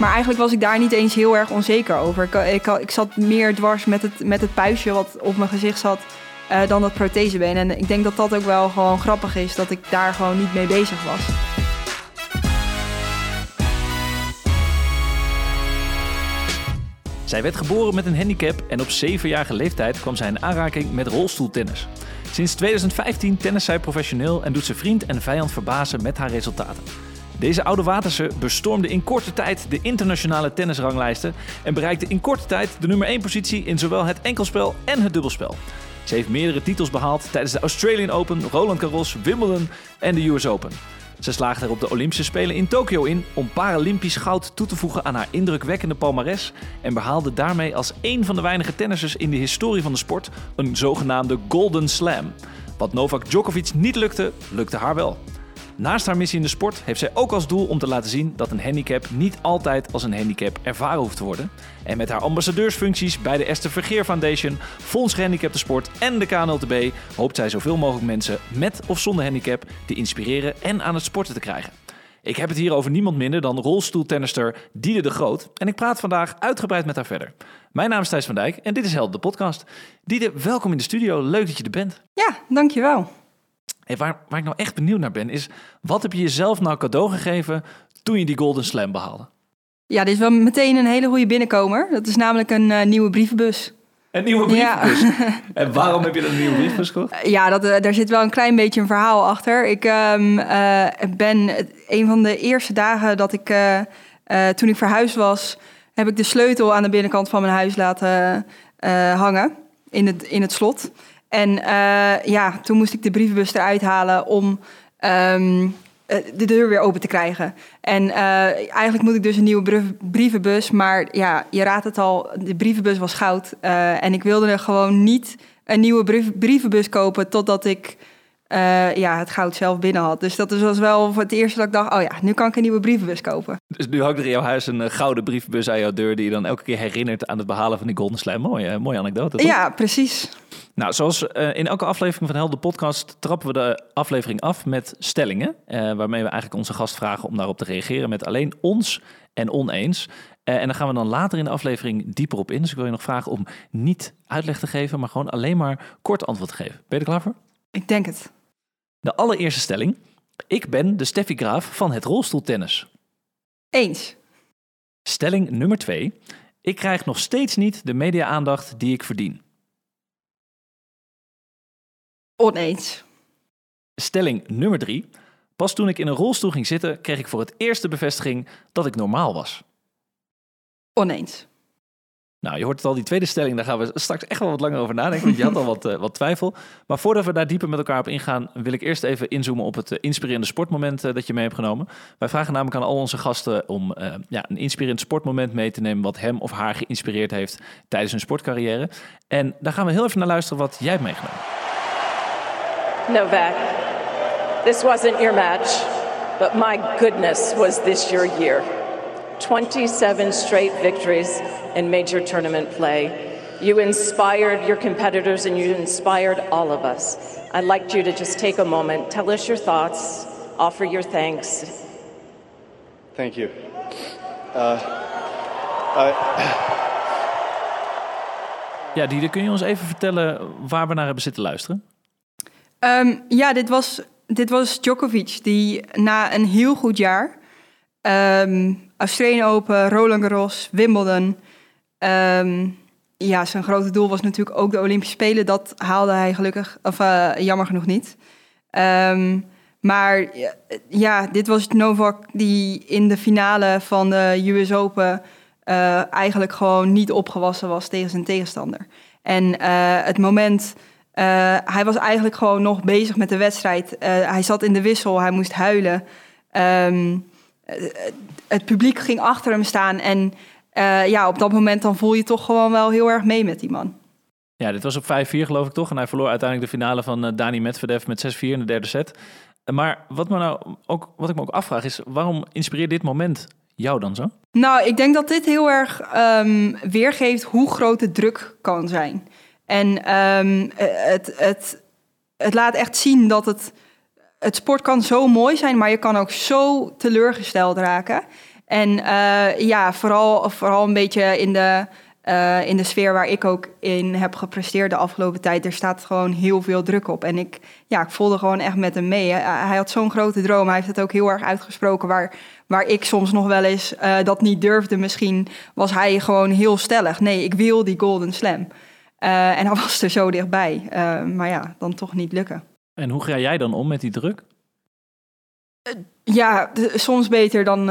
Maar eigenlijk was ik daar niet eens heel erg onzeker over. Ik, ik, ik zat meer dwars met het, met het puistje wat op mijn gezicht zat uh, dan dat prothesebeen. En ik denk dat dat ook wel gewoon grappig is, dat ik daar gewoon niet mee bezig was. Zij werd geboren met een handicap en op zevenjarige leeftijd kwam zij in aanraking met rolstoeltennis. Sinds 2015 tennis zij professioneel en doet ze vriend en vijand verbazen met haar resultaten. Deze oude Waterse bestormde in korte tijd de internationale tennisranglijsten en bereikte in korte tijd de nummer 1 positie in zowel het enkelspel en het dubbelspel. Ze heeft meerdere titels behaald tijdens de Australian Open, Roland Garros, Wimbledon en de US Open. Ze slaagde er op de Olympische Spelen in Tokio in om Paralympisch goud toe te voegen aan haar indrukwekkende palmares en behaalde daarmee als een van de weinige tennissers in de historie van de sport een zogenaamde Golden Slam. Wat Novak Djokovic niet lukte, lukte haar wel. Naast haar missie in de sport heeft zij ook als doel om te laten zien dat een handicap niet altijd als een handicap ervaren hoeft te worden. En met haar ambassadeursfuncties bij de Esther Vergeer Foundation, Fonds Gehandicapte Sport en de KNLTB hoopt zij zoveel mogelijk mensen met of zonder handicap te inspireren en aan het sporten te krijgen. Ik heb het hier over niemand minder dan rolstoeltennister Diede de Groot. En ik praat vandaag uitgebreid met haar verder. Mijn naam is Thijs van Dijk en dit is Held de podcast. Diede, welkom in de studio. Leuk dat je er bent. Ja, dankjewel waar, waar ik nou echt benieuwd naar ben, is wat heb je jezelf nou cadeau gegeven toen je die Golden Slam behaalde? Ja, dit is wel meteen een hele goede binnenkomer. Dat is namelijk een uh, nieuwe brievenbus. Een nieuwe brievenbus? Ja. en waarom heb je een nieuwe brievenbus gekocht? Ja, dat, uh, daar zit wel een klein beetje een verhaal achter. Ik um, uh, ben een van de eerste dagen dat ik, toen ik verhuisd was, heb ik de sleutel aan de binnenkant van mijn huis laten hangen in het, in het slot. En uh, ja, toen moest ik de brievenbus eruit halen om um, de deur weer open te krijgen. En uh, eigenlijk moet ik dus een nieuwe brievenbus. Maar ja, je raadt het al, de brievenbus was goud. En ik wilde er gewoon niet een nieuwe brievenbus kopen totdat ik uh, ja, het goud zelf binnen had. Dus dat was wel het eerste dat ik dacht, oh ja, nu kan ik een nieuwe brievenbus kopen. Dus nu hangt er in jouw huis een uh, gouden brievenbus aan jouw deur... die je dan elke keer herinnert aan het behalen van die Golden Slam. Mooie, mooie anekdote, toch? Ja, precies. Nou, zoals uh, in elke aflevering van Helden Podcast trappen we de aflevering af met stellingen. waarmee we eigenlijk onze gast vragen om daarop te reageren met alleen ons en oneens. en daar gaan we dan later in de aflevering dieper op in. Dus ik wil je nog vragen om niet uitleg te geven, maar gewoon alleen maar kort antwoord te geven. Ben je er klaar voor? Ik denk het. De allereerste stelling. Ik ben de Steffi Graaf van het rolstoeltennis. Eens. Stelling nummer twee. Ik krijg nog steeds niet de media-aandacht die ik verdien. Oneens. Stelling nummer drie. Pas toen ik in een rolstoel ging zitten, kreeg ik voor het eerst de bevestiging dat ik normaal was. Oneens. Nou, je hoort het al, die tweede stelling, daar gaan we straks echt wel wat langer over nadenken, want je had al wat, uh, wat twijfel. Maar voordat we daar dieper met elkaar op ingaan, wil ik eerst even inzoomen op het uh, inspirerende sportmoment uh, dat je mee hebt genomen. Wij vragen namelijk aan al onze gasten om ja, een inspirerend sportmoment mee te nemen wat hem of haar geïnspireerd heeft tijdens hun sportcarrière. En daar gaan we heel even naar luisteren wat jij hebt meegenomen. Novak, this wasn't your match, but my goodness was this your year. 27 straight victories in major tournament play. You inspired your competitors and you inspired all of us. I'd like you to just take a moment, tell us your thoughts, offer your thanks. Thank you. Uh, uh... Ja, Diede, kun je ons even vertellen waar we naar hebben zitten luisteren? Um, ja, dit was, dit was Djokovic, die na een heel goed jaar... Um, Australian Open, Roland Garros, Wimbledon. Um, ja, zijn grote doel was natuurlijk ook de Olympische Spelen. Dat haalde hij gelukkig, of uh, jammer genoeg niet. Um, maar ja, dit was Novak die in de finale van de US Open uh, eigenlijk gewoon niet opgewassen was tegen zijn tegenstander. En het moment, hij was eigenlijk gewoon nog bezig met de wedstrijd. hij zat in de wissel, hij moest huilen. Um, het publiek ging achter hem staan. En uh, ja, op dat moment dan voel je toch gewoon wel heel erg mee met die man. Ja, dit was op 5-4 geloof ik toch. En hij verloor uiteindelijk de finale van uh, Dani Medvedev met 6-4 in de derde set. Maar wat, me nou ook, wat ik me ook afvraag is, waarom inspireert dit moment jou dan zo? Nou, ik denk dat dit heel erg um, weergeeft hoe groot de druk kan zijn. En um, het, het, het laat echt zien dat het het sport kan zo mooi zijn, maar je kan ook zo teleurgesteld raken. En ja, vooral, vooral een beetje in de, in de sfeer waar ik ook in heb gepresteerd de afgelopen tijd. Er staat gewoon heel veel druk op. En ik, ja, ik voelde gewoon echt met hem mee. Hij had zo'n grote droom. Hij heeft het ook heel erg uitgesproken. Waar, waar ik soms nog wel eens dat niet durfde misschien, was hij gewoon heel stellig. Nee, ik wil die Golden Slam. En hij was er zo dichtbij. Maar ja, dan toch niet lukken. En hoe ga jij dan om met die druk? Uh, ja, soms beter dan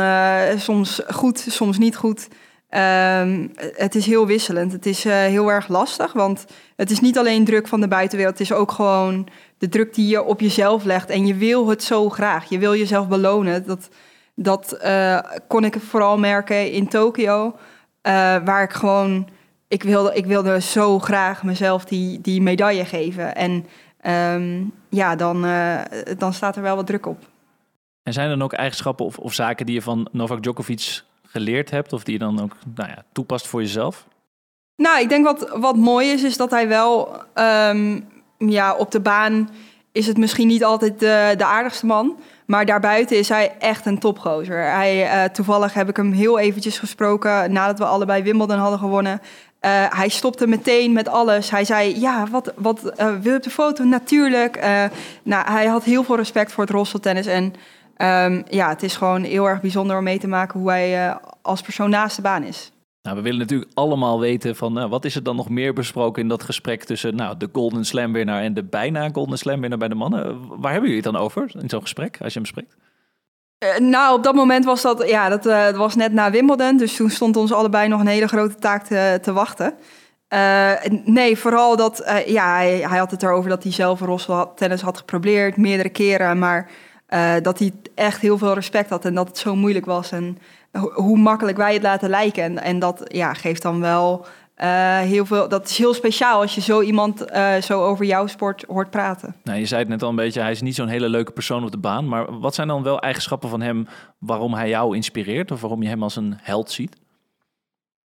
soms goed, soms niet goed. Ehm, het is heel wisselend. Het is heel erg lastig, want het is niet alleen druk van de buitenwereld. Het is ook gewoon de druk die je op jezelf legt. En je wil het zo graag. Je wil jezelf belonen. Dat, dat kon ik vooral merken in Tokio, waar ik gewoon ik wilde, ik wilde zo graag mezelf die, die medaille geven. En ehm, ja, dan, uh, dan staat er wel wat druk op. En zijn er dan ook eigenschappen of, of zaken die je van Novak Djokovic geleerd hebt, of die je dan ook nou ja, toepast voor jezelf? Nou, ik denk wat, wat mooi is, is dat hij wel um, ja, op de baan is het misschien niet altijd de, de aardigste man. Maar daarbuiten is hij echt een topgozer. Hij, uh, toevallig heb ik hem heel eventjes gesproken nadat we allebei Wimbledon hadden gewonnen. Uh, hij stopte meteen met alles. Hij zei, ja, wat, wat uh, wil je op de foto? Natuurlijk. Uh, nou, hij had heel veel respect voor het rolstoeltennis. En um, ja, het is gewoon heel erg bijzonder om mee te maken hoe hij als persoon naast de baan is. Nou, we willen natuurlijk allemaal weten van wat is er dan nog meer besproken in dat gesprek tussen nou, de Golden Slam winnaar en de bijna Golden Slam winnaar bij de mannen. Waar hebben jullie het dan over in zo'n gesprek, als je hem spreekt? Uh, nou, op dat moment was dat, ja, dat uh, was net na Wimbledon. Dus toen stond ons allebei nog een hele grote taak te, te wachten. Uh, nee, vooral dat, ja, hij, had het erover dat hij zelf Rossel tennis had geprobeerd, meerdere keren. Maar dat hij echt heel veel respect had en dat het zo moeilijk was. En hoe makkelijk wij het laten lijken. En, en dat ja, geeft dan wel uh, heel veel, dat is heel speciaal als je zo iemand uh, zo over jouw sport hoort praten. Nou, je zei het net al een beetje, hij is niet zo'n hele leuke persoon op de baan. Maar wat zijn dan wel eigenschappen van hem waarom hij jou inspireert of waarom je hem als een held ziet?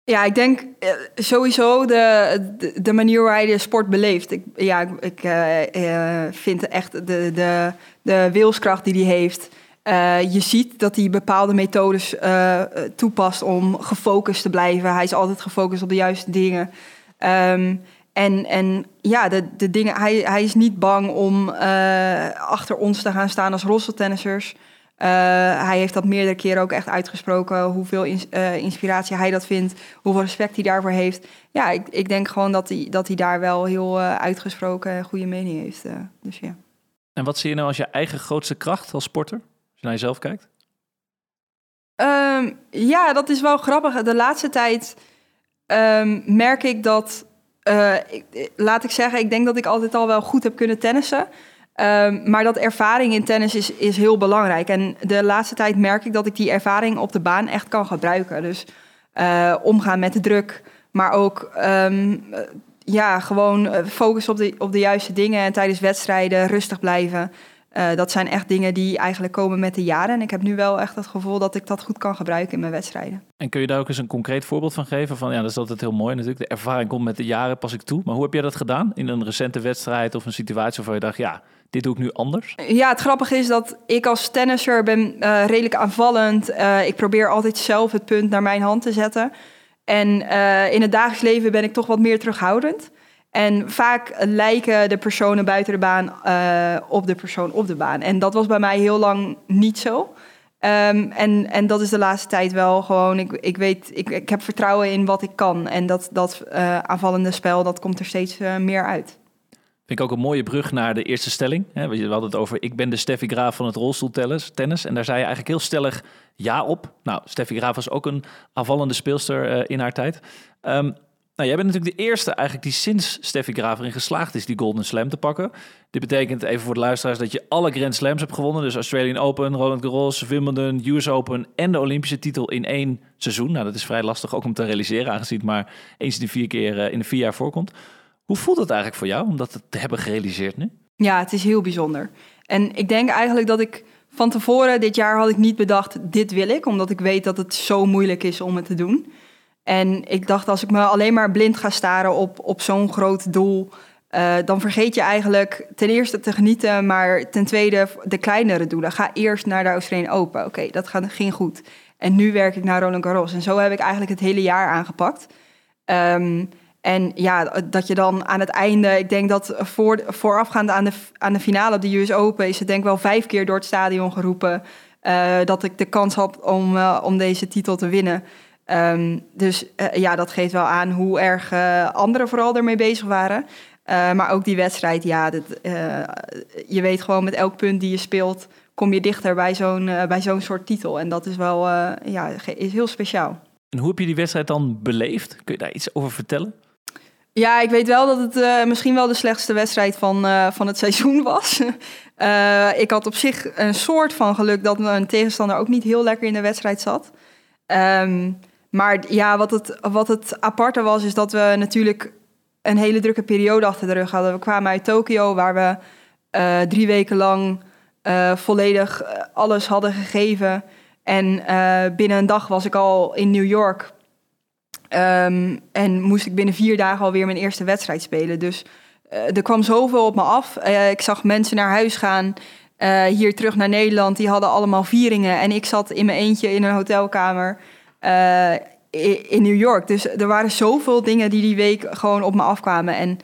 Ja, ik denk uh, sowieso de, de, de, manier waar hij de sport beleeft. Ik, ja, ik vind echt de, de, de wilskracht die hij heeft. Uh, je ziet dat hij bepaalde methodes uh, toepast om gefocust te blijven. Hij is altijd gefocust op de juiste dingen. Um, en, en ja, de, de dingen, hij, hij is niet bang om uh, achter ons te gaan staan als rosseltennissers. hij heeft dat meerdere keren ook echt uitgesproken, hoeveel in, inspiratie hij dat vindt, hoeveel respect hij daarvoor heeft. Ja, ik, ik denk gewoon dat hij, dat hij daar wel heel uitgesproken en goede mening heeft. dus ja. En wat zie je nou als je eigen grootste kracht als sporter? Naar jezelf kijkt? Um, ja, dat is wel grappig. De laatste tijd um, merk ik dat, uh, ik, laat ik zeggen, ik denk dat ik altijd al wel goed heb kunnen tennissen. Um, maar dat ervaring in tennis is, is heel belangrijk. En de laatste tijd merk ik dat ik die ervaring op de baan echt kan gebruiken. Dus uh, omgaan met de druk, maar ook ja, gewoon focus op de, op de juiste dingen. En tijdens wedstrijden rustig blijven. Uh, dat zijn echt dingen die eigenlijk komen met de jaren. En ik heb nu wel echt het gevoel dat ik dat goed kan gebruiken in mijn wedstrijden. En kun je daar ook eens een concreet voorbeeld van geven? Van ja, dat is altijd heel mooi natuurlijk. De ervaring komt met de jaren, pas ik toe. Maar hoe heb jij dat gedaan in een recente wedstrijd of een situatie waarvan je dacht, ja, dit doe ik nu anders? Ja, het grappige is dat ik als tennisser ben uh, redelijk aanvallend. Uh, ik probeer altijd zelf het punt naar mijn hand te zetten. En in het dagelijks leven ben ik toch wat meer terughoudend. En vaak lijken de personen buiten de baan uh, op de persoon op de baan. En dat was bij mij heel lang niet zo. Um, en, en dat is de laatste tijd wel gewoon. Ik, ik weet, ik, ik heb vertrouwen in wat ik kan. En dat, dat uh, aanvallende spel, dat komt er steeds uh, meer uit. Vind ik ook een mooie brug naar de eerste stelling. We hadden het over, ik ben de Steffi Graaf van het rolstoeltennis. Tennis, en daar zei je eigenlijk heel stellig ja op. Nou, Steffi Graaf was ook een aanvallende speelster in haar tijd. Um, nou, jij bent natuurlijk de eerste eigenlijk die sinds Steffi Graaf erin geslaagd is die Golden Slam te pakken. Dit betekent even voor de luisteraars dat je alle Grand Slams hebt gewonnen. Dus Australian Open, Roland Garros, Wimbledon, US Open en de Olympische titel in één seizoen. Nou, dat is vrij lastig ook om te realiseren, aangezien het maar eens in de vier keer eh, in de vier jaar voorkomt. Hoe voelt het eigenlijk voor jou om dat te hebben gerealiseerd nu? Ja, het is heel bijzonder. En ik denk eigenlijk dat ik van tevoren dit jaar had ik niet bedacht, dit wil ik. Omdat ik weet dat het zo moeilijk is om het te doen. En ik dacht, als ik me alleen maar blind ga staren op, op zo'n groot doel, uh, dan vergeet je eigenlijk ten eerste te genieten, maar ten tweede de kleinere doelen. Ga eerst naar de Australian Open. Oké, dat ging goed. En nu werk ik naar Roland Garros. En zo heb ik eigenlijk het hele jaar aangepakt. Ehm, en ja, dat je dan aan het einde, ik denk dat voor, voorafgaand aan de, aan de finale op de US Open, is het denk ik wel vijf keer door het stadion geroepen uh, dat ik de kans had om, uh, om deze titel te winnen. Um, dus uh, ja, dat geeft wel aan hoe erg anderen vooral ermee bezig waren. maar ook die wedstrijd, ja, dat, je weet gewoon met elk punt die je speelt, kom je dichter bij zo'n bij zo'n soort titel. En dat is wel ja, is heel speciaal. En hoe heb je die wedstrijd dan beleefd? Kun je daar iets over vertellen? Ja, ik weet wel dat het uh, misschien wel de slechtste wedstrijd van, uh, van het seizoen was. uh, ik had op zich een soort van geluk dat mijn tegenstander ook niet heel lekker in de wedstrijd zat. Um, maar ja, wat het, wat het aparte was, is dat we natuurlijk een hele drukke periode achter de rug hadden. We kwamen uit Tokio, waar we drie weken lang volledig alles hadden gegeven. En binnen een dag was ik al in New York Um, en moest ik binnen vier dagen alweer mijn eerste wedstrijd spelen. Dus er kwam zoveel op me af. Ik zag mensen naar huis gaan, hier terug naar Nederland. Die hadden allemaal vieringen. En ik zat in mijn eentje in een hotelkamer in New York. Dus er waren zoveel dingen die die week gewoon op me afkwamen. En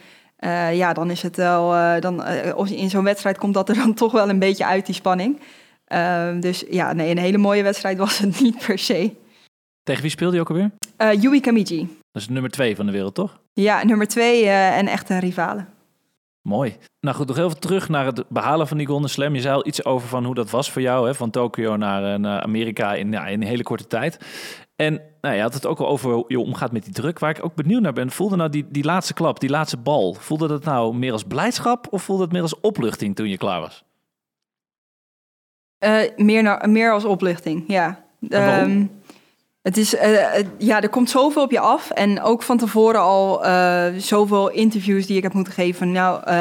ja, dan is het wel... dan, in zo'n wedstrijd komt dat er dan toch wel een beetje uit, die spanning. Ehm, dus ja, nee, een hele mooie wedstrijd was het niet per se. Tegen wie speelde je ook alweer? Yui Kamiji. Dat is nummer twee van de wereld, toch? Ja, nummer twee en echte rivalen. Mooi. Nou goed, nog even terug naar het behalen van die Golden Slam. Je zei al iets over van hoe dat was voor jou, hè? van Tokio naar, naar Amerika in, ja, in een hele korte tijd. En nou, je had het ook al over hoe je omgaat met die druk. Waar ik ook benieuwd naar ben, voelde nou die, die laatste klap, die laatste bal, voelde dat nou meer als blijdschap of voelde het meer als opluchting toen je klaar was? Uh, meer, naar, meer als opluchting, ja. Um, het is, uh, ja, er komt zoveel op je af. En ook van tevoren al uh, zoveel interviews die ik heb moeten geven. Nou,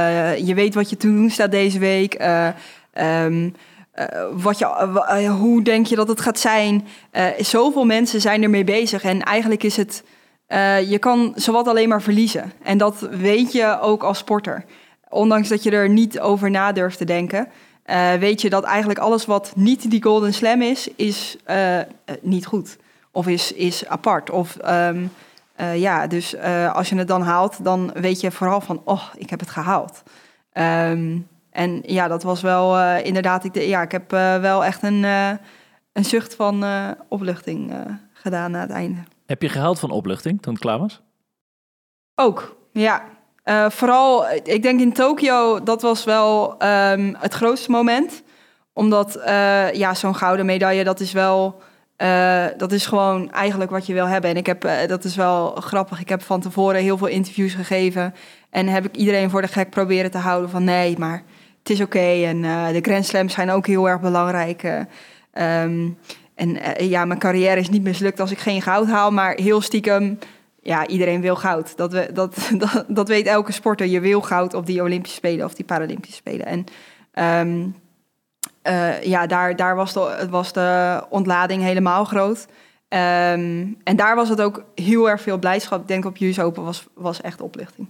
je weet wat je te doen staat deze week. Um, wat je, hoe denk je dat het gaat zijn? zoveel mensen zijn ermee bezig. En eigenlijk is het, je kan zowat alleen maar verliezen. En dat weet je ook als sporter. Ondanks dat je er niet over na te denken. weet je dat eigenlijk alles wat niet die Golden Slam is, is niet goed. Of is, is apart. Of uh, ja, dus als je het dan haalt, dan weet je vooral van, oh, ik heb het gehaald. Um, en ja, dat was wel uh, inderdaad, ik, ja, ik heb wel echt een, een zucht van opluchting gedaan na het einde. Heb je gehaald van opluchting toen het klaar was? Ook, ja. vooral, ik denk in Tokio, dat was wel um, het grootste moment. Omdat, ja, zo'n gouden medaille, dat is wel dat is gewoon eigenlijk wat je wil hebben. En ik heb, dat is wel grappig. Ik heb van tevoren heel veel interviews gegeven. En heb ik iedereen voor de gek proberen te houden van nee, maar het is oké. En uh, de Grand Slams zijn ook heel erg belangrijk. Um, en ja, mijn carrière is niet mislukt als ik geen goud haal. Maar heel stiekem, ja, iedereen wil goud. Dat, we, dat, dat, dat weet elke sporter. Je wil goud op die Olympische Spelen of die Paralympische Spelen. En uh, ja, daar, daar was, de, was de ontlading helemaal groot. Um, en daar was het ook heel erg veel blijdschap. Ik denk op US Open was, was echt oplichting.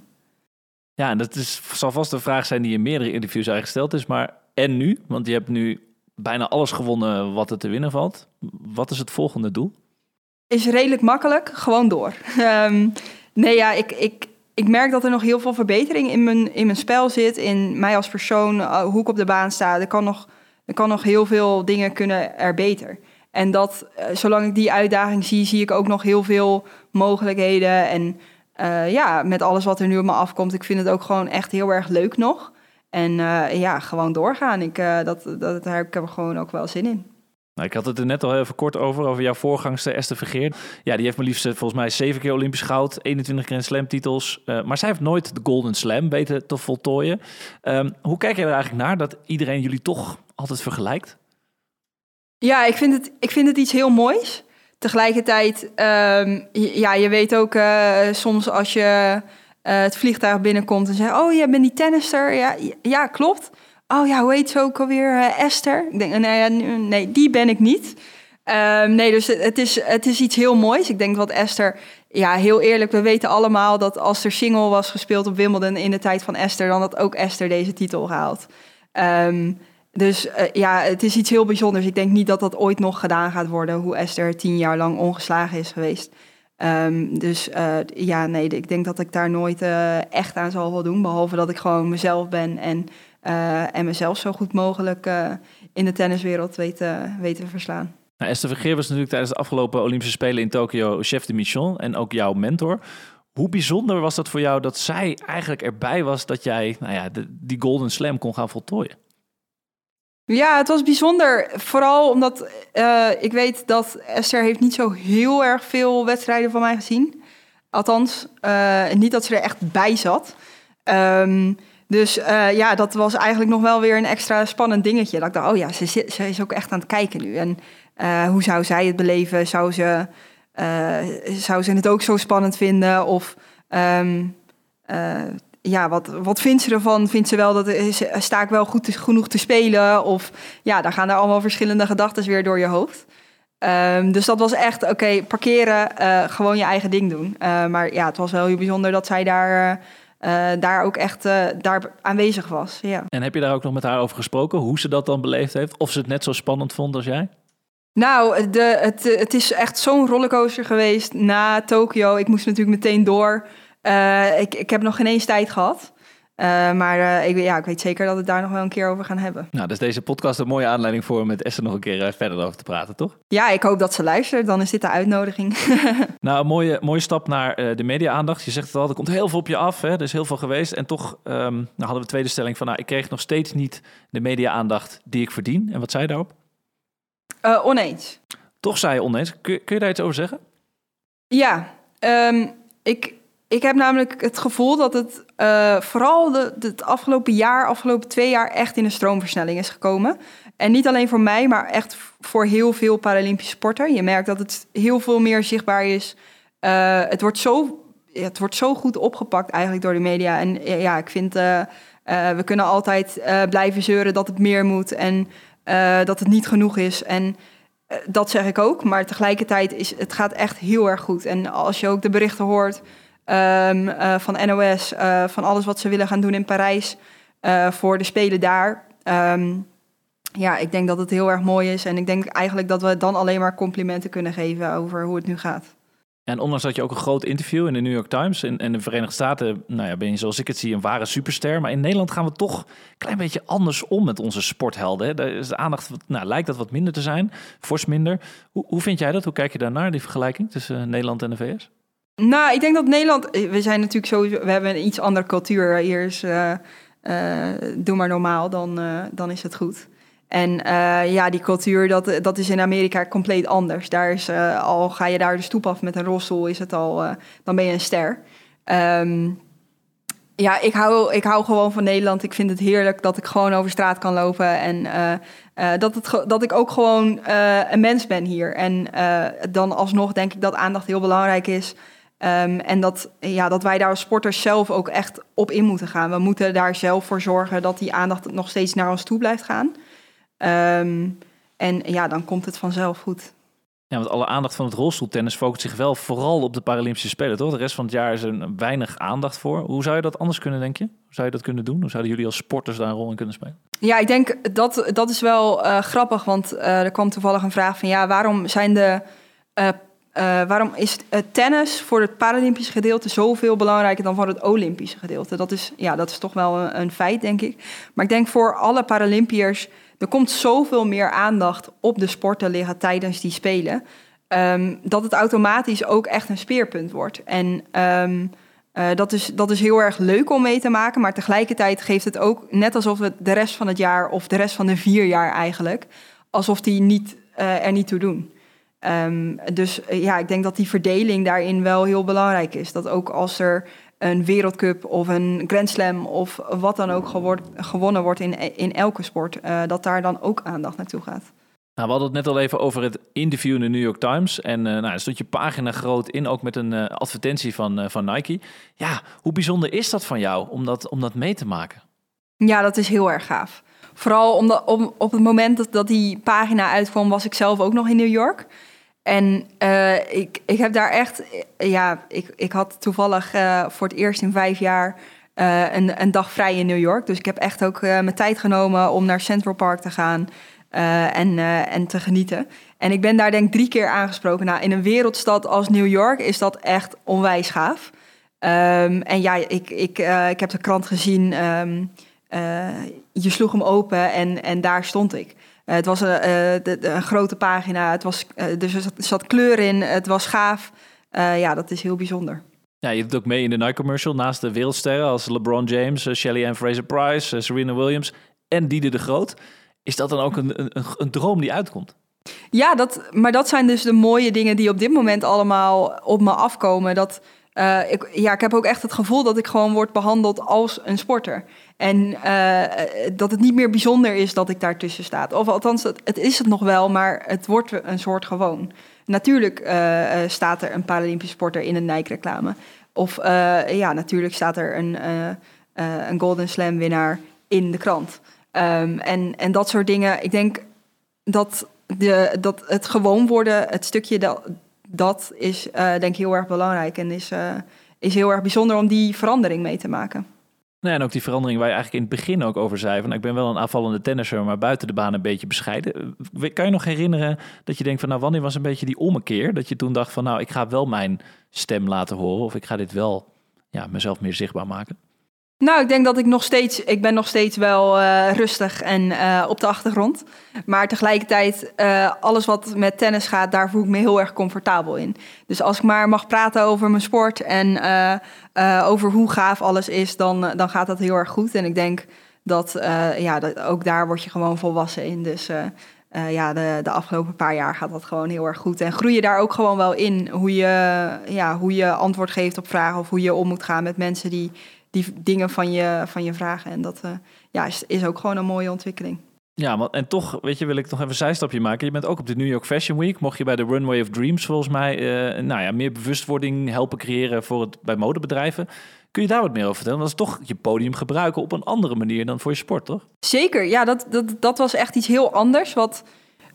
Ja, en dat is, zal vast een vraag zijn die in meerdere interviews eigenlijk gesteld is. Maar en nu? Want je hebt nu bijna alles gewonnen wat er te winnen valt. Wat is het volgende doel? Is redelijk makkelijk. Gewoon door. Um, nee, ja, ik, ik, ik merk dat er nog heel veel verbetering in mijn, in mijn spel zit. In mij als persoon, uh, hoe ik op de baan sta. Er kan nog er kan nog heel veel dingen kunnen er beter. En dat, uh, zolang ik die uitdaging zie, zie ik ook nog heel veel mogelijkheden. En uh, ja, met alles wat er nu op me afkomt, ik vind het ook gewoon echt heel erg leuk nog. En uh, ja, gewoon doorgaan. Ik, dat, dat, daar heb ik er gewoon ook wel zin in. Nou, ik had het er net al even kort over, over jouw voorgangster Esther Vergeer. Ja, die heeft maar liefst volgens mij zeven keer Olympisch goud, 21 Grand Slam titels. Uh, maar zij heeft nooit de Golden Slam weten te voltooien. Um, hoe kijk je er eigenlijk naar dat iedereen jullie toch altijd vergelijkt? Ja, ik vind het, ik vind het iets heel moois. Tegelijkertijd, um, ja, je weet ook uh, soms als je uh, het vliegtuig binnenkomt en zegt: Oh, jij bent die tennister. Ja, ja klopt. Oh ja, hoe heet ze ook alweer? Uh, Esther. Ik denk, nee, nee, die ben ik niet. Um, nee, dus het is, het is iets heel moois. Ik denk wat Esther, ja, heel eerlijk, we weten allemaal dat als er single was gespeeld op Wimbledon in de tijd van Esther, dan had ook Esther deze titel gehaald. Um, Dus eh, ja, het is iets heel bijzonders. Ik denk niet dat dat ooit nog gedaan gaat worden, hoe Esther tien jaar lang ongeslagen is geweest. Ehm, dus uh, ja, nee, ik denk dat ik daar nooit uh, echt aan zal voldoen. Behalve dat ik gewoon mezelf ben en, en mezelf zo goed mogelijk in de tenniswereld weet, weet te verslaan. Nou, Esther Vergeer was natuurlijk tijdens de afgelopen Olympische Spelen in Tokio chef de mission en ook jouw mentor. Hoe bijzonder was dat voor jou dat zij eigenlijk erbij was dat jij nou ja, die Golden Slam kon gaan voltooien? Ja, het was bijzonder. Vooral omdat uh, ik weet dat Esther heeft niet zo heel erg veel wedstrijden van mij gezien. Althans, uh, niet dat ze er echt bij zat. Um, dus uh, ja, dat was eigenlijk nog wel weer een extra spannend dingetje. Dat ik dacht, oh ja, ze, ze is ook echt aan het kijken nu. En hoe zou zij het beleven? Zou ze, zou ze het ook zo spannend vinden? Of um, ja, wat, wat vindt ze ervan? Vindt ze wel dat is, sta ik wel goed te, genoeg te spelen? Of ja, daar gaan er allemaal verschillende gedachten weer door je hoofd. Um, dus dat was echt, oké, parkeren, uh, gewoon je eigen ding doen. Uh, maar ja, het was wel heel bijzonder dat zij daar, uh, daar ook echt daar aanwezig was. Ja. En heb je daar ook nog met haar over gesproken? Hoe ze dat dan beleefd heeft? Of ze het net zo spannend vond als jij? Nou, de, het, het is echt zo'n rollercoaster geweest na Tokio. Ik moest natuurlijk meteen door. Uh, ik, ik heb nog geen eens tijd gehad. Uh, maar uh, ik, ja, ik weet zeker dat we het daar nog wel een keer over gaan hebben. Nou, dus deze podcast een mooie aanleiding voor om met Esther nog een keer verder over te praten, toch? Ja, ik hoop dat ze luistert. Dan is dit de uitnodiging. nou, een mooie, mooie stap naar de media-aandacht. Je zegt het al, er komt heel veel op je af. Hè? Er is heel veel geweest. En toch um, nou hadden we de tweede stelling van... Nou, ik kreeg nog steeds niet de media-aandacht die ik verdien. En wat zei je daarop? oneens. Toch zei je oneens. Kun, kun je daar iets over zeggen? Ja, um, ik ik heb namelijk het gevoel dat het uh, vooral de, het afgelopen jaar, afgelopen twee jaar echt in een stroomversnelling is gekomen. En niet alleen voor mij, maar echt voor heel veel Paralympische sporter. Je merkt dat het heel veel meer zichtbaar is. Uh, het, wordt zo, het wordt zo goed opgepakt eigenlijk door de media. En ja, ik vind, uh, we kunnen altijd blijven zeuren dat het meer moet en dat het niet genoeg is. En dat zeg ik ook, maar tegelijkertijd is het gaat echt heel erg goed. En als je ook de berichten hoort um, uh, van NOS, uh, van alles wat ze willen gaan doen in Parijs uh, voor de Spelen daar. Um, ja, ik denk dat het heel erg mooi is. En ik denk eigenlijk dat we dan alleen maar complimenten kunnen geven over hoe het nu gaat. En ondanks dat je ook een groot interview in de New York Times en de Verenigde Staten, nou ja, ben je zoals ik het zie een ware superster. Maar in Nederland gaan we toch een klein beetje anders om met onze sporthelden. Daar is de aandacht, nou, lijkt dat wat minder te zijn, fors minder. Hoe, hoe vind jij dat? Hoe kijk je daarnaar, die vergelijking tussen Nederland en de VS? Nou, ik denk dat Nederland. Eh, we zijn natuurlijk sowieso. We hebben een iets andere cultuur. Hier. Uh, uh, doe maar normaal, dan, dan is het goed. En ja, die cultuur, dat, dat is in Amerika compleet anders. Daar is, al ga je daar de stoep af met een rolstoel, is het al, dan ben je een ster. Um, ja, ik hou, ik hou gewoon van Nederland. Ik vind het heerlijk dat ik gewoon over straat kan lopen. En dat, het, dat ik ook gewoon een mens ben hier. En dan alsnog denk ik dat aandacht heel belangrijk is. Um, en dat, ja, dat wij daar als sporters zelf ook echt op in moeten gaan. We moeten daar zelf voor zorgen dat die aandacht nog steeds naar ons toe blijft gaan. Um, en ja, dan komt het vanzelf goed. Ja, want alle aandacht van het rolstoeltennis focust zich wel vooral op de Paralympische Spelen, toch? De rest van het jaar is er weinig aandacht voor. Hoe zou je dat anders kunnen, denk je? Hoe zou je dat kunnen doen? Hoe zouden jullie als sporters daar een rol in kunnen spelen? Ja, ik denk dat dat is wel uh, grappig, want uh, er kwam toevallig een vraag van... ja, waarom zijn de uh, uh, waarom is het tennis voor het Paralympische gedeelte zoveel belangrijker dan voor het Olympische gedeelte? Dat is, ja, dat is toch wel een, feit, denk ik. Maar ik denk voor alle Paralympiërs, er komt zoveel meer aandacht op de sport te liggen tijdens die Spelen. Um, dat het automatisch ook echt een speerpunt wordt. En um, uh, dat, is, dat is heel erg leuk om mee te maken, maar tegelijkertijd geeft het ook, net alsof het de rest van het jaar of de rest van de vier jaar eigenlijk, alsof die niet, er niet toe doen. Um, dus eh, ja, ik denk dat die verdeling daarin wel heel belangrijk is. Dat ook als er een wereldcup of een Grand Slam of wat dan ook gewonnen wordt in, in elke sport, uh, dat daar dan ook aandacht naartoe gaat. Nou, we hadden het net al even over het interview in de New York Times. En uh, nou, er stond je pagina groot in, ook met een uh, advertentie van, van Nike. Ja, hoe bijzonder is dat van jou om dat, om dat mee te maken? Ja, dat is heel erg gaaf. Vooral omdat, om, op het moment dat, dat die pagina uitkwam, was ik zelf ook nog in New York. En uh, ik, ik heb daar echt, ja, ik, ik had toevallig uh, voor het eerst in vijf jaar een, een dag vrij in New York. Dus ik heb echt ook mijn tijd genomen om naar Central Park te gaan en, en te genieten. En ik ben daar denk ik drie keer aangesproken. Nou, in een wereldstad als New York is dat echt onwijs gaaf. Ehm, en ja, ik, ik, ik heb de krant gezien. Ehm, je sloeg hem open en, en daar stond ik. Eh, het was een, eh, een, grote pagina, het was, dus er zat, kleur in, het was gaaf. ja, dat is heel bijzonder. Ja, je doet ook mee in de Nike-commercial naast de wereldsterren als LeBron James, Shelly Ann Fraser-Price, Serena Williams en Diede de Groot. Is dat dan ook een, een, een droom die uitkomt? Ja, dat, maar dat zijn dus de mooie dingen die op dit moment allemaal op me afkomen. Dat, ik, ja, ik heb ook echt het gevoel dat ik gewoon word behandeld als een sporter. En uh, dat het niet meer bijzonder is dat ik daartussen sta. Of althans, het, is het nog wel, maar het wordt een soort gewoon. Natuurlijk uh, staat er een Paralympisch sporter in een Nike-reclame. Of ja, natuurlijk staat er een, een Golden Slam winnaar in de krant. Um, en, en dat soort dingen. Ik denk dat, de, dat het gewoon worden, het stukje dat, dat is denk ik heel erg belangrijk. En is, is heel erg bijzonder om die verandering mee te maken. Nee, en ook die verandering waar je eigenlijk in het begin ook over zei. Van, ik ben wel een aanvallende tennisser, maar buiten de baan een beetje bescheiden. Eh, kan je nog herinneren dat je denkt van nou, wanneer was een beetje die ommekeer? Dat je toen dacht van nou, ik ga wel mijn stem laten horen. Of ik ga dit wel ja, mezelf meer zichtbaar maken. Nou, ik denk dat ik nog steeds, ik ben nog steeds wel uh, rustig en uh, op de achtergrond. Maar tegelijkertijd, uh, alles wat met tennis gaat, daar voel ik me heel erg comfortabel in. Dus als ik maar mag praten over mijn sport en over hoe gaaf alles is, dan, dan gaat dat heel erg goed. En ik denk dat, ja, dat ook daar word je gewoon volwassen in. Dus ja, de, de afgelopen paar jaar gaat dat gewoon heel erg goed. En groei je daar ook gewoon wel in, hoe je, ja, hoe je antwoord geeft op vragen of hoe je om moet gaan met mensen die die dingen van je, van je vragen. En dat uh, ja, is, is ook gewoon een mooie ontwikkeling. Ja, maar en toch, weet je, wil ik nog even een zijstapje maken. Je bent ook op de New York Fashion Week. Mocht je bij de Runway of Dreams volgens mij uh, nou ja, meer bewustwording helpen creëren voor het, bij modebedrijven. Kun je daar wat meer over vertellen? Dat is toch je podium gebruiken op een andere manier dan voor je sport, toch? Zeker, ja, dat, dat, dat was echt iets heel anders. Wat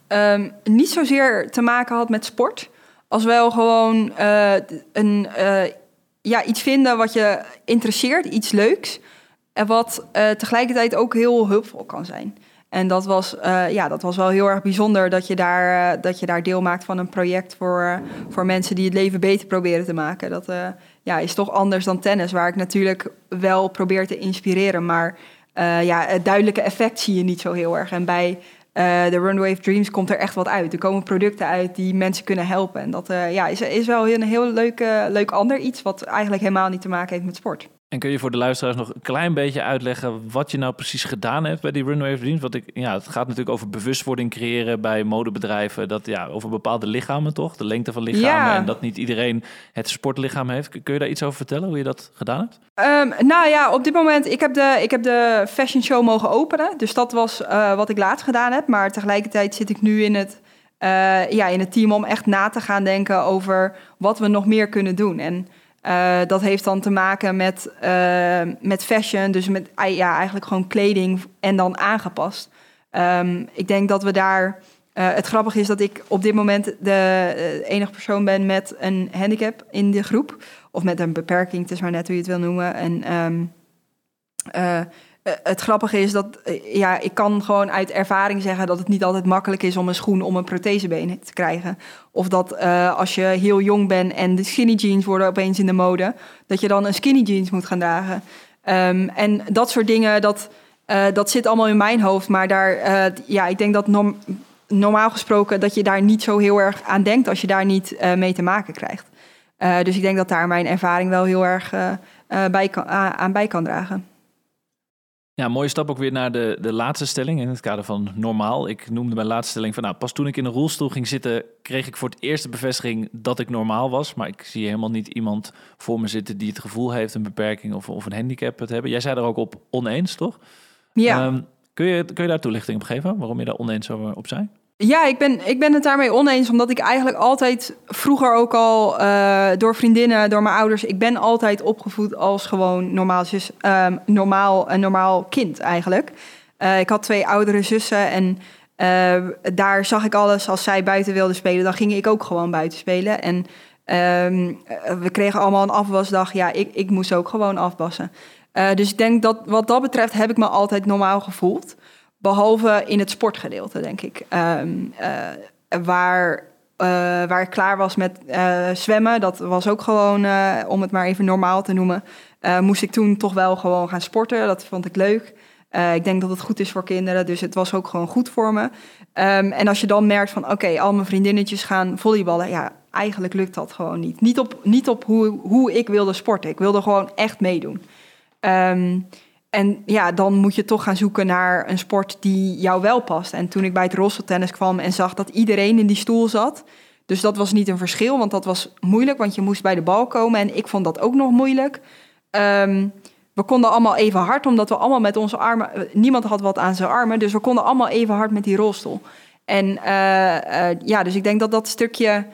um, niet zozeer te maken had met sport. Als wel gewoon uh, een ja, iets vinden wat je interesseert, iets leuks. En wat uh, tegelijkertijd ook heel hulpvol kan zijn. En dat was, uh, ja, dat was wel heel erg bijzonder dat je daar, uh, dat je daar deel maakt van een project voor, voor mensen die het leven beter proberen te maken. Dat ja, is toch anders dan tennis, waar ik natuurlijk wel probeer te inspireren. Maar ja, het duidelijke effect zie je niet zo heel erg. En bij uh, de Runway Dreams komt er echt wat uit. Er komen producten uit die mensen kunnen helpen. En dat uh, ja, is, is wel een heel leuk, leuk ander iets, wat eigenlijk helemaal niet te maken heeft met sport. En kun je voor de luisteraars nog een klein beetje uitleggen wat je nou precies gedaan hebt bij die Runway Dreams? Want ik, ja, het gaat natuurlijk over bewustwording creëren bij modebedrijven. Dat ja, over bepaalde lichamen toch? De lengte van lichamen. En dat niet iedereen het sportlichaam heeft. Kun je daar iets over vertellen, hoe je dat gedaan hebt? Um, nou ja, op dit moment, ik heb de, ik heb de fashion show mogen openen. Dus dat was uh, wat ik laatst gedaan heb. Maar tegelijkertijd zit ik nu in het, uh, ja, in het team om echt na te gaan denken over wat we nog meer kunnen doen. En uh, dat heeft dan te maken met, uh, met fashion, dus met ja, eigenlijk gewoon kleding en dan aangepast. Um, ik denk dat we daar. Uh, het grappige is dat ik op dit moment de enige persoon ben met een handicap in de groep. Of met een beperking, het is maar net hoe je het wil noemen. En um, eh, het grappige is dat eh, ja, ik kan gewoon uit ervaring zeggen dat het niet altijd makkelijk is om een schoen om een prothesebeen te krijgen. Of dat uh, als je heel jong bent en de skinny jeans worden opeens in de mode, dat je dan een skinny jeans moet gaan dragen. Um, en dat soort dingen, dat, dat zit allemaal in mijn hoofd. Maar daar, ja, ik denk dat norm, normaal gesproken dat je daar niet zo heel erg aan denkt als je daar niet mee te maken krijgt. dus ik denk dat daar mijn ervaring wel heel erg bij kan, aan bij kan dragen. Ja, mooie stap ook weer naar de, de laatste stelling in het kader van normaal. Ik noemde mijn laatste stelling van nou, pas toen ik in een rolstoel ging zitten, kreeg ik voor het eerst de bevestiging dat ik normaal was. Maar ik zie helemaal niet iemand voor me zitten die het gevoel heeft een beperking of, of een handicap te hebben. Jij zei er ook op oneens, toch? Ja. Um, kun, je, kun je daar toelichting op geven, waarom je daar oneens over op zei? Ja, ik ben, ik ben het daarmee oneens, omdat ik eigenlijk altijd vroeger ook al uh, door vriendinnen, door mijn ouders, ik ben altijd opgevoed als gewoon normaal, zus, um, normaal, een normaal kind eigenlijk. Uh, ik had twee oudere zussen en uh, daar zag ik alles. Als zij buiten wilden spelen, dan ging ik ook gewoon buiten spelen. En um, we kregen allemaal een afwasdag. Ja, ik, ik moest ook gewoon afwassen. Dus ik denk dat wat dat betreft heb ik me altijd normaal gevoeld. Behalve in het sportgedeelte, denk ik. Um, uh, waar, uh, waar ik klaar was met zwemmen, dat was ook gewoon, om het maar even normaal te noemen, moest ik toen toch wel gewoon gaan sporten. Dat vond ik leuk. ik denk dat het goed is voor kinderen, dus het was ook gewoon goed voor me. Um, en als je dan merkt van, oké, al mijn vriendinnetjes gaan volleyballen, ja, eigenlijk lukt dat gewoon niet. Niet op, niet op hoe, hoe ik wilde sporten. Ik wilde gewoon echt meedoen. Um, en ja, dan moet je toch gaan zoeken naar een sport die jou wel past. En toen ik bij het rolstoeltennis kwam en zag dat iedereen in die stoel zat... Dus dat was niet een verschil, want dat was moeilijk, want je moest bij de bal komen. En ik vond dat ook nog moeilijk. Um, we konden allemaal even hard, omdat we allemaal met onze armen... Niemand had wat aan zijn armen, dus we konden allemaal even hard met die rolstoel. En uh, uh, ja, dus ik denk dat dat stukje uh,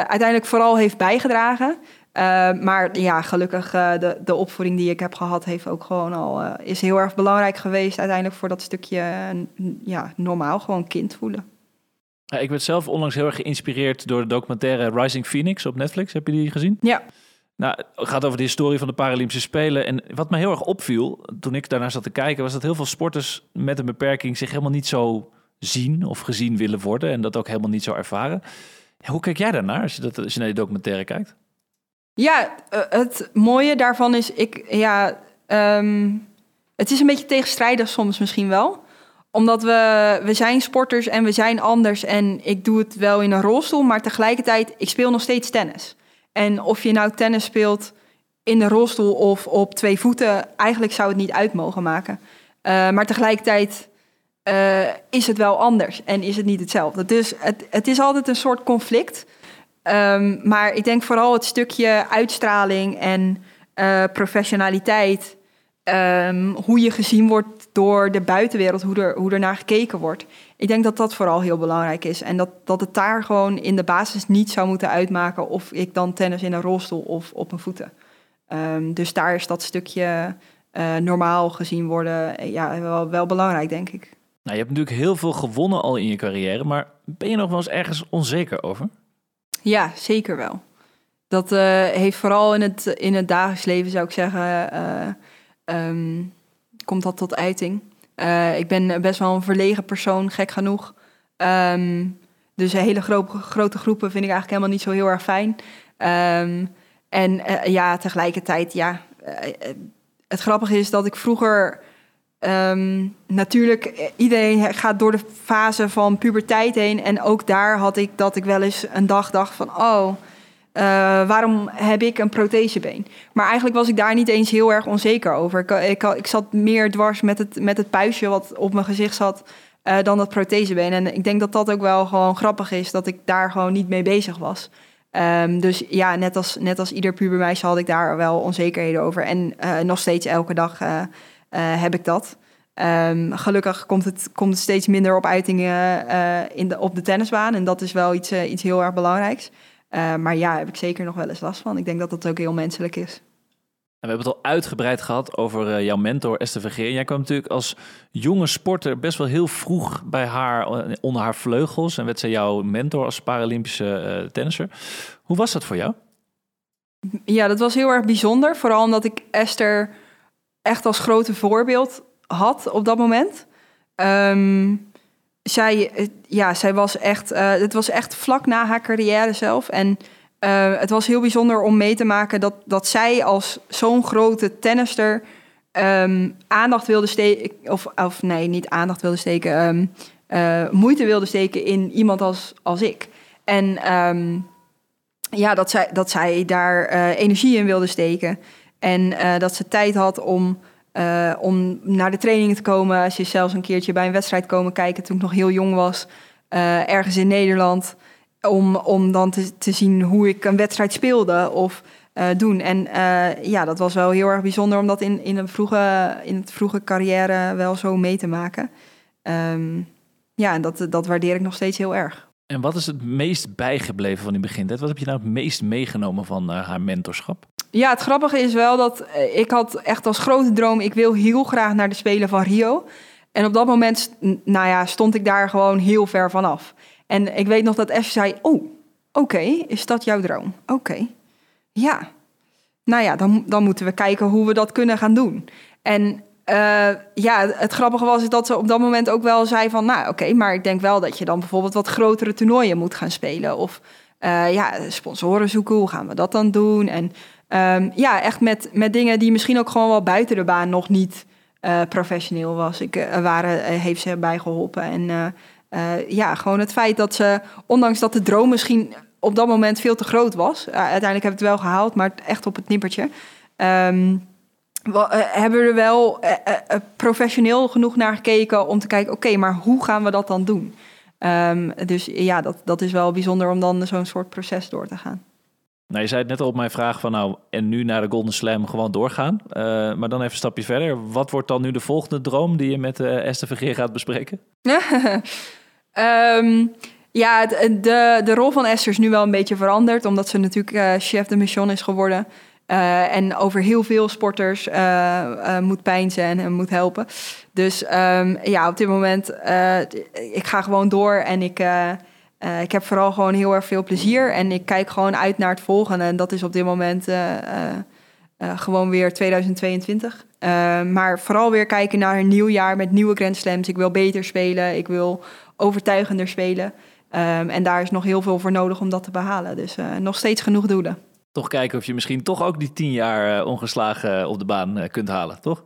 uiteindelijk vooral heeft bijgedragen... Uh, maar ja, gelukkig uh, de, de opvoeding die ik heb gehad, heeft ook gewoon al, uh, is heel erg belangrijk geweest uiteindelijk voor dat stukje ja, normaal gewoon kind voelen. Ja, ik werd zelf onlangs heel erg geïnspireerd door de documentaire Rising Phoenix op Netflix. Heb je die gezien? Ja. Nou, het gaat over de historie van de Paralympische Spelen. En wat me heel erg opviel toen ik daarnaar zat te kijken, was dat heel veel sporters met een beperking zich helemaal niet zo zien of gezien willen worden. En dat ook helemaal niet zo ervaren. Ja, hoe kijk jij daarnaar als je, dat, als je naar die documentaire kijkt? Ja, eh, het mooie daarvan is, ik, ja, um, het is een beetje tegenstrijdig soms misschien wel. Omdat we, we zijn sporters en we zijn anders en ik doe het wel in een rolstoel, maar tegelijkertijd, ik speel nog steeds tennis. En of je nou tennis speelt in de rolstoel of op twee voeten, eigenlijk zou het niet uit mogen maken. Uh, maar tegelijkertijd uh, is het wel anders en is het niet hetzelfde. Dus het, het is altijd een soort conflict. Um, maar ik denk vooral het stukje uitstraling en uh, professionaliteit. Um, hoe je gezien wordt door de buitenwereld, hoe er, hoe er naar gekeken wordt. Ik denk dat dat vooral heel belangrijk is. En dat, dat het daar gewoon in de basis niet zou moeten uitmaken of ik dan tennis in een rolstoel of op mijn voeten. Um, dus daar is dat stukje uh, normaal gezien worden eh, ja, wel, wel belangrijk, denk ik. Nou, je hebt natuurlijk heel veel gewonnen al in je carrière, maar ben je nog wel eens ergens onzeker over? Ja, zeker wel. Dat uh, heeft vooral in het, in het dagelijks leven, zou ik zeggen, uh, um, komt dat tot uiting. Uh, ik ben best wel een verlegen persoon, gek genoeg. Um, dus hele gro grote groepen vind ik eigenlijk helemaal niet zo heel erg fijn. Um, en ja, tegelijkertijd, ja, het grappige is dat ik vroeger Um, natuurlijk, iedereen gaat door de fase van puberteit heen. En ook daar had ik dat ik wel eens een dag dacht van... oh, uh, waarom heb ik een prothesebeen? Maar eigenlijk was ik daar niet eens heel erg onzeker over. Ik, ik, ik zat meer dwars met het, met het puistje wat op mijn gezicht zat... Uh, dan dat prothesebeen. En ik denk dat dat ook wel gewoon grappig is... dat ik daar gewoon niet mee bezig was. Um, dus ja, net als, net als ieder pubermeisje had ik daar wel onzekerheden over. En uh, nog steeds elke dag heb ik dat. Um, gelukkig komt het, komt het steeds minder op uitingen uh, in de, op de tennisbaan. En dat is wel iets, uh, iets heel erg belangrijks. maar ja, heb ik zeker nog wel eens last van. Ik denk dat dat ook heel menselijk is. En we hebben het al uitgebreid gehad over jouw mentor Esther Vergeer. Jij kwam natuurlijk als jonge sporter best wel heel vroeg bij haar onder haar vleugels. En werd zij jouw mentor als Paralympische tennisser. Hoe was dat voor jou? Ja, dat was heel erg bijzonder. Vooral omdat ik Esther echt als grote voorbeeld had op dat moment. Um, zij, ja, zij was echt, uh, het was echt vlak na haar carrière zelf. En uh, het was heel bijzonder om mee te maken dat, dat zij als zo'n grote tennister um, aandacht wilde steken, of, of nee, niet aandacht wilde steken, uh, moeite wilde steken in iemand als, als ik. En ja, dat zij, dat zij daar energie in wilde steken. En dat ze tijd had om uh, om naar de trainingen te komen. Als je zelfs een keertje bij een wedstrijd komen kijken toen ik nog heel jong was. Uh, ergens in Nederland. Om, om dan te, te zien hoe ik een wedstrijd speelde of doen. En ja, dat was wel heel erg bijzonder om dat in, in, een vroege, in het vroege carrière wel zo mee te maken. Um, ja, en dat, dat waardeer ik nog steeds heel erg. En wat is het meest bijgebleven van die begintijd? Wat heb je nou het meest meegenomen van haar mentorschap? Ja, het grappige is wel dat eh, ik had echt als grote droom... ik wil heel graag naar de Spelen van Rio. En op dat moment nou ja, stond ik daar gewoon heel ver vanaf. En ik weet nog dat Esther zei... oh, oké, is dat jouw droom? Oké, ja. nou ja, dan, dan moeten we kijken hoe we dat kunnen gaan doen. En uh, ja, het grappige was dat ze op dat moment ook wel zei van... nou oké, maar ik denk wel dat je dan bijvoorbeeld wat grotere toernooien moet gaan spelen. Of uh, ja, sponsoren zoeken, hoe gaan we dat dan doen? En um, ja, echt met, met dingen die misschien ook gewoon wel buiten de baan nog niet uh, professioneel was. Ik, waren, heeft ze erbij geholpen. En ja, gewoon het feit dat ze, ondanks dat de droom misschien op dat moment veel te groot was... uiteindelijk heb ik het wel gehaald, maar echt op het nippertje... Um, we, hebben er wel professioneel genoeg naar gekeken om te kijken, oké, maar hoe gaan we dat dan doen? Um, dus ja, dat, dat is wel bijzonder om dan zo'n soort proces door te gaan. Nou, je zei het net al op mijn vraag van nou, en nu naar de Golden Slam gewoon doorgaan. maar dan even een stapje verder. Wat wordt dan nu de volgende droom die je met Esther Vergeer gaat bespreken? um, ja, de, de, de rol van Esther is nu wel een beetje veranderd, omdat ze natuurlijk chef de mission is geworden. En over heel veel sporters moet pijnzen en moet helpen. Dus um, ja, op dit moment, ik ga gewoon door en ik, ik heb vooral gewoon heel erg veel plezier. En ik kijk gewoon uit naar het volgende. En dat is op dit moment gewoon weer 2022. maar vooral weer kijken naar een nieuw jaar met nieuwe Grand Slams. Ik wil beter spelen, ik wil overtuigender spelen. Um, en daar is nog heel veel voor nodig om dat te behalen. Dus nog steeds genoeg doelen toch kijken of je misschien toch ook die tien jaar ongeslagen op de baan kunt halen, toch?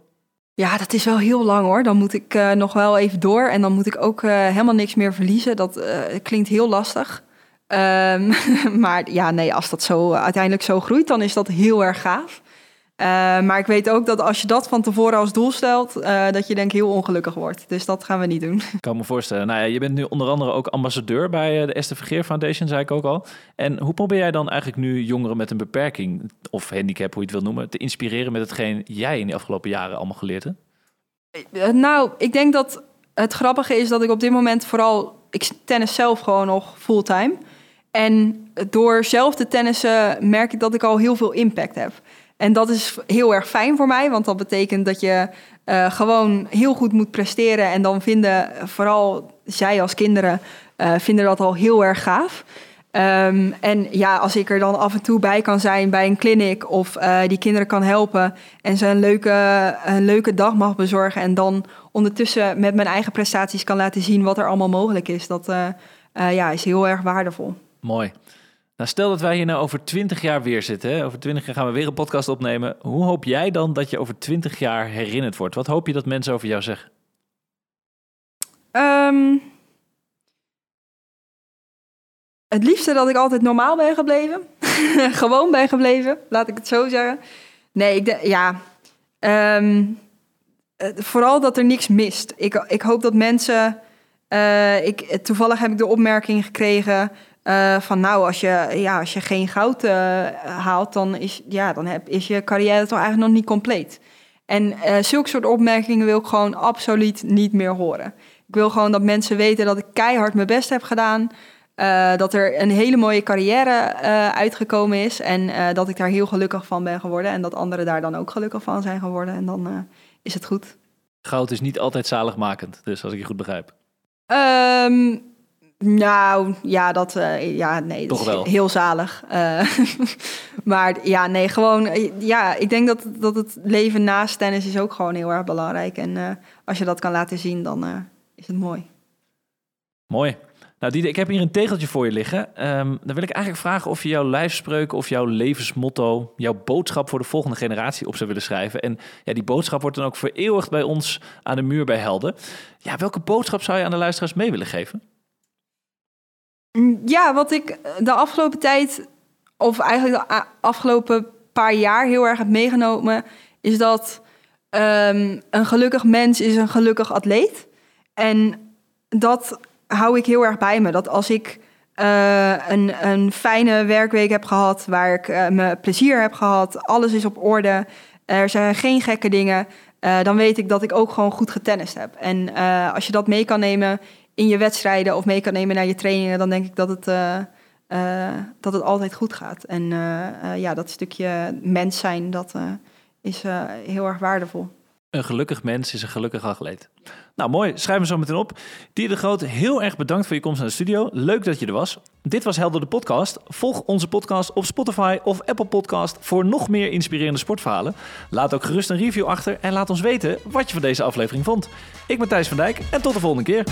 Ja, dat is wel heel lang hoor. Dan moet ik uh, nog wel even door en dan moet ik ook helemaal niks meer verliezen. Dat klinkt heel lastig. Um, maar ja, nee, als dat zo uiteindelijk zo groeit, dan is dat heel erg gaaf. Uh, maar ik weet ook dat als je dat van tevoren als doel stelt, uh, dat je denk heel ongelukkig wordt. Dus dat gaan we niet doen. Ik kan me voorstellen. Nou ja, je bent nu onder andere ook ambassadeur bij eh, de Esther Vergeer Foundation, zei ik ook al. En hoe probeer jij dan eigenlijk nu jongeren met een beperking of handicap, hoe je het wil noemen, te inspireren met hetgeen jij in de afgelopen jaren allemaal geleerd hebt? Nou, ik denk dat het grappige is dat ik op dit moment vooral, ik tennis zelf gewoon nog fulltime. En door zelf te tennissen merk ik dat ik al heel veel impact heb. En dat is heel erg fijn voor mij, want dat betekent dat je uh, gewoon heel goed moet presteren. En dan vinden vooral zij als kinderen uh, vinden dat al heel erg gaaf. Um, en ja, als ik er dan af en toe bij kan zijn bij een clinic of uh, die kinderen kan helpen en ze een leuke, een leuke dag mag bezorgen en dan ondertussen met mijn eigen prestaties kan laten zien wat er allemaal mogelijk is, dat ja, is heel erg waardevol. Mooi. Nou, stel dat wij hier nou over 20 jaar weer zitten. Over 20 jaar gaan we weer een podcast opnemen. Hoe hoop jij dan dat je over 20 jaar herinnerd wordt? Wat hoop je dat mensen over jou zeggen? Um, het liefste dat ik altijd normaal ben gebleven. Gewoon ben gebleven, laat ik het zo zeggen. Nee, ik ja. Um, vooral dat er niks mist. Ik, ik hoop dat mensen. Uh, ik, toevallig heb ik de opmerking gekregen uh, van nou, als je, ja, als je geen goud uh, haalt, dan, is, ja, dan heb, is je carrière toch eigenlijk nog niet compleet. En uh, zulke soort opmerkingen wil ik gewoon absoluut niet meer horen. Ik wil gewoon dat mensen weten dat ik keihard mijn best heb gedaan. dat er een hele mooie carrière uitgekomen is. En dat ik daar heel gelukkig van ben geworden. En dat anderen daar dan ook gelukkig van zijn geworden. En dan is het goed. Goud is niet altijd zaligmakend, dus als ik je goed begrijp. Um, nou, ja, dat, uh, ja, nee, Toch wel. heel zalig. Uh, maar ja, nee, gewoon, ja, ik denk dat, dat het leven naast tennis is ook gewoon heel erg belangrijk. En uh, als je dat kan laten zien, dan is het mooi. Mooi. Nou, Diede, ik heb hier een tegeltje voor je liggen. Um, dan wil ik eigenlijk vragen of je jouw lijfspreuk of jouw levensmotto, jouw boodschap voor de volgende generatie op zou willen schrijven. En ja, die boodschap wordt dan ook vereeuwigd bij ons aan de muur bij Helden. Ja, welke boodschap zou je aan de luisteraars mee willen geven? Mm, ja, wat ik de afgelopen tijd, of eigenlijk de afgelopen paar jaar heel erg heb meegenomen, is dat um, een gelukkig mens is een gelukkig atleet. En dat hou ik heel erg bij me. Dat als ik uh, een, een fijne werkweek heb gehad, waar ik uh, me plezier heb gehad, alles is op orde, er zijn geen gekke dingen, dan weet ik dat ik ook gewoon goed getennist heb. En als je dat mee kan nemen in je wedstrijden of mee kan nemen naar je trainingen, dan denk ik dat het, uh, uh, dat het altijd goed gaat. En uh, ja, dat stukje mens zijn, dat is heel erg waardevol. Een gelukkig mens is een gelukkig atleet. Nou, mooi. Schrijf me zo meteen op. Dier de Groot, heel erg bedankt voor je komst naar de studio. Leuk dat je er was. Dit was Helder de Podcast. Volg onze podcast op Spotify of Apple Podcast voor nog meer inspirerende sportverhalen. Laat ook gerust een review achter en laat ons weten wat je van deze aflevering vond. Ik ben Thijs van Dijk en tot de volgende keer.